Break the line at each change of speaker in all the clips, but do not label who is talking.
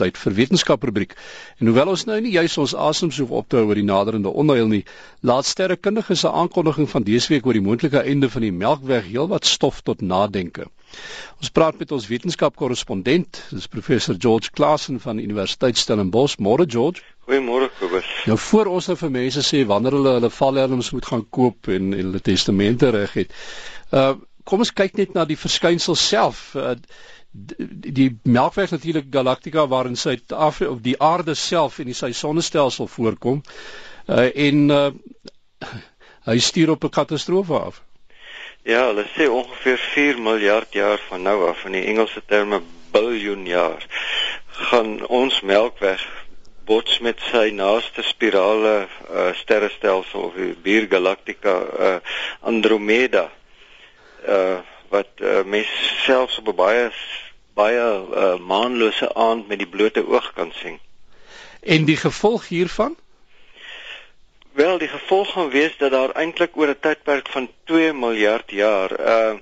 tyd vir wetenskap rubriek. En hoewel ons nou nie juis ons asem so op te hou oor die naderende onheil nie, laat sterrekundiges se aankondiging van dese week oor die moontlike einde van die Melkweg heelwat stof tot nadenke. Ons praat met ons wetenskapkorrespondent, dis professor George Klassen van Universiteit Stellenbosch. Môre George.
Goeiemôre Kobus.
Nou voor ons nou vir mense sê wanneer hulle hulle valhelms moet gaan koop en, en hulle testamente reg het. Uh kom ons kyk net na die verskynsel self. Uh, die Melkweg natuurlik galaktika waarin Suid-Afrika of die aarde self en die sy sonnestelsel voorkom. Uh en uh hy stuur op 'n katastrofe af.
Ja, hulle sê ongeveer 4 miljard jaar van nou af in die Engelse terme biljoen jaar gaan ons Melkweg bots met sy naaste spirale uh, sterrestelsel of die buur galaktika uh, Andromeda uh, wat uh, mens selfs op 'n baie baie uh, maanlose aand met die blote oog kan sien.
En die gevolg hiervan?
Wel, die gevolg gaan wees dat daar eintlik oor 'n tydperk van 2 miljard jaar uh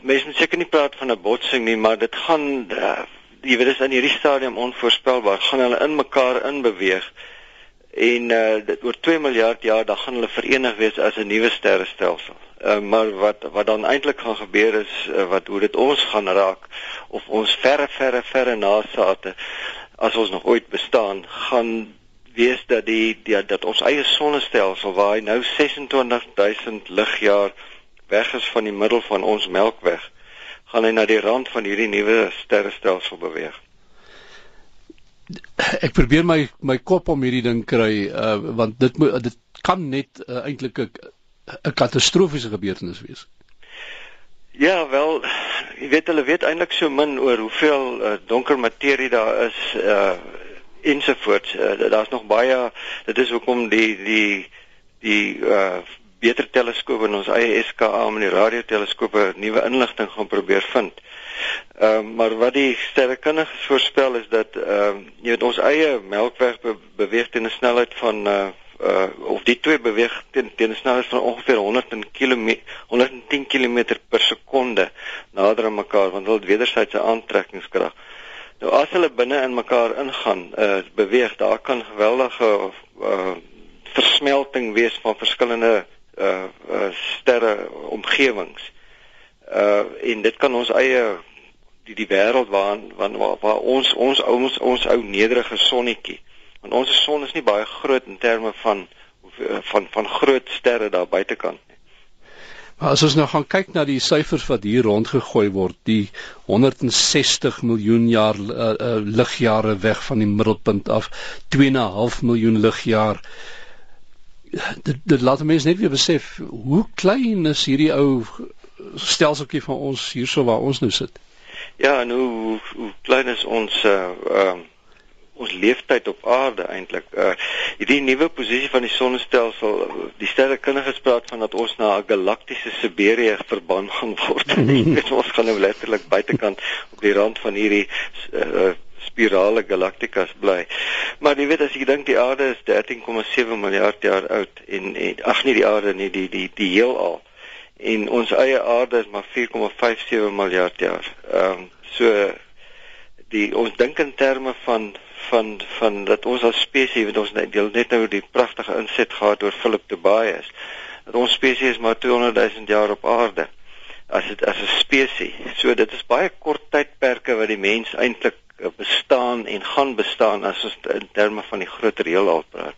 mense moet seker nie praat van 'n botsing nie, maar dit gaan uh, jy weet dis in hierdie stadium onvoorspelbaar, gaan hulle in mekaar inbeweeg en uh dit oor 2 miljard jaar dan gaan hulle verenig wees as 'n nuwe sterrestelsel. Uh maar wat wat dan eintlik gaan gebeur is uh, wat hoe dit ons gaan raak of ons verre verre verre nasate as ons nog ooit bestaan gaan wees dat die, die dat ons eie sonnestelsel waar hy nou 26000 ligjaar weg is van die middel van ons Melkweg, gaan hy na die rand van hierdie nuwe sterrestelsel beweeg.
Ek probeer my my kop om hierdie ding kry uh, want dit moet dit kan net uh, eintlik 'n 'n katastrofiese gebeurtenis wees.
Ja, wel, jy weet hulle weet eintlik so min oor hoeveel uh, donker materie daar is uh ensovoorts. Uh, Daar's nog baie dit is hoekom die die die uh beter teleskope in ons eie SKA en die radioteleskope nuwe inligting gaan probeer vind. Ehm uh, maar wat die sterrekundiges voorspel is dat ehm uh, jy weet ons eie Melkweg be beweeg teen 'n snelheid van uh uh of die twee beweeg teen teen 'n snelheid van ongeveer 100 km 110 km per sekonde nader aan mekaar want hulle het wederwysige aantrekkingskrag. Nou as hulle binne in mekaar ingaan, uh beweeg, daar kan geweldige uh versmelting wees van verskillende uh, uh sterre omgewings. Uh en dit kan ons eie die die wêreld waar, waar waar ons ons ons ons ou nederige sonnetjie. Want ons son is nie baie groot in terme van van van groot sterre daar buitekant nie.
Maar as ons nou gaan kyk na die syfers wat hier rondgegooi word, die 160 miljoen jaar uh, uh, ligjare weg van die middelpunt af, 2.5 miljoen ligjare dit dit laat mense net weer besef hoe klein is hierdie ou stelseltjie van ons hierso waar ons nou sit.
Ja, en hoe hoe klein is ons uh uh ons leeftyd op aarde eintlik. Uh hierdie nuwe posisie van die sonnestelsel, die sterrekundiges praat van dat ons na 'n galaktiese Siberië verban gaan word. ons gaan nou letterlik buitekant op die rand van hierdie uh spirale galaktikas bly. Maar jy weet as jy dink die aarde is 13,7 miljard jaar oud en, en ag nee die aarde nie die die die heelal en ons eie aarde is maar 4,57 miljard jaar. Ehm um, so die ons dink in terme van van van dat ons as spesies weet ons net deel net nou die pragtige inset gehad oor Philip Tobias dat ons spesies maar 200 000 jaar op aarde as dit as 'n spesies. So dit is baie kort tydperke wat die mens eintlik bestaan en gaan bestaan as ons in terme van die groter heelal praat.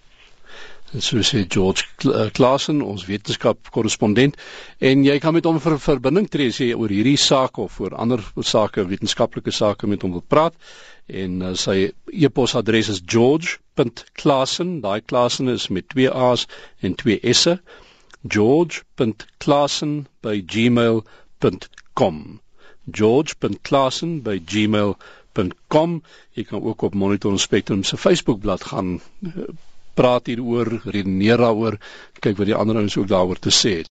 En so sê George Klassen, eh, ons wetenskapkorrespondent, en jy kan met hom vir verbinding tree sê oor hierdie saak of oor ander sake, wetenskaplike sake met hom wil praat. En uh, sy e-posadres is george.klassen, daai Klassen is met twee A's en twee S'e. george.klassen@gmail.com. george.klassen@gmail.com. Jy kan ook op Monitor Spectrum se Facebookblad gaan eh, praat hieroor, redeneer daaroor, kyk wat die ander ouens ook daaroor te sê het.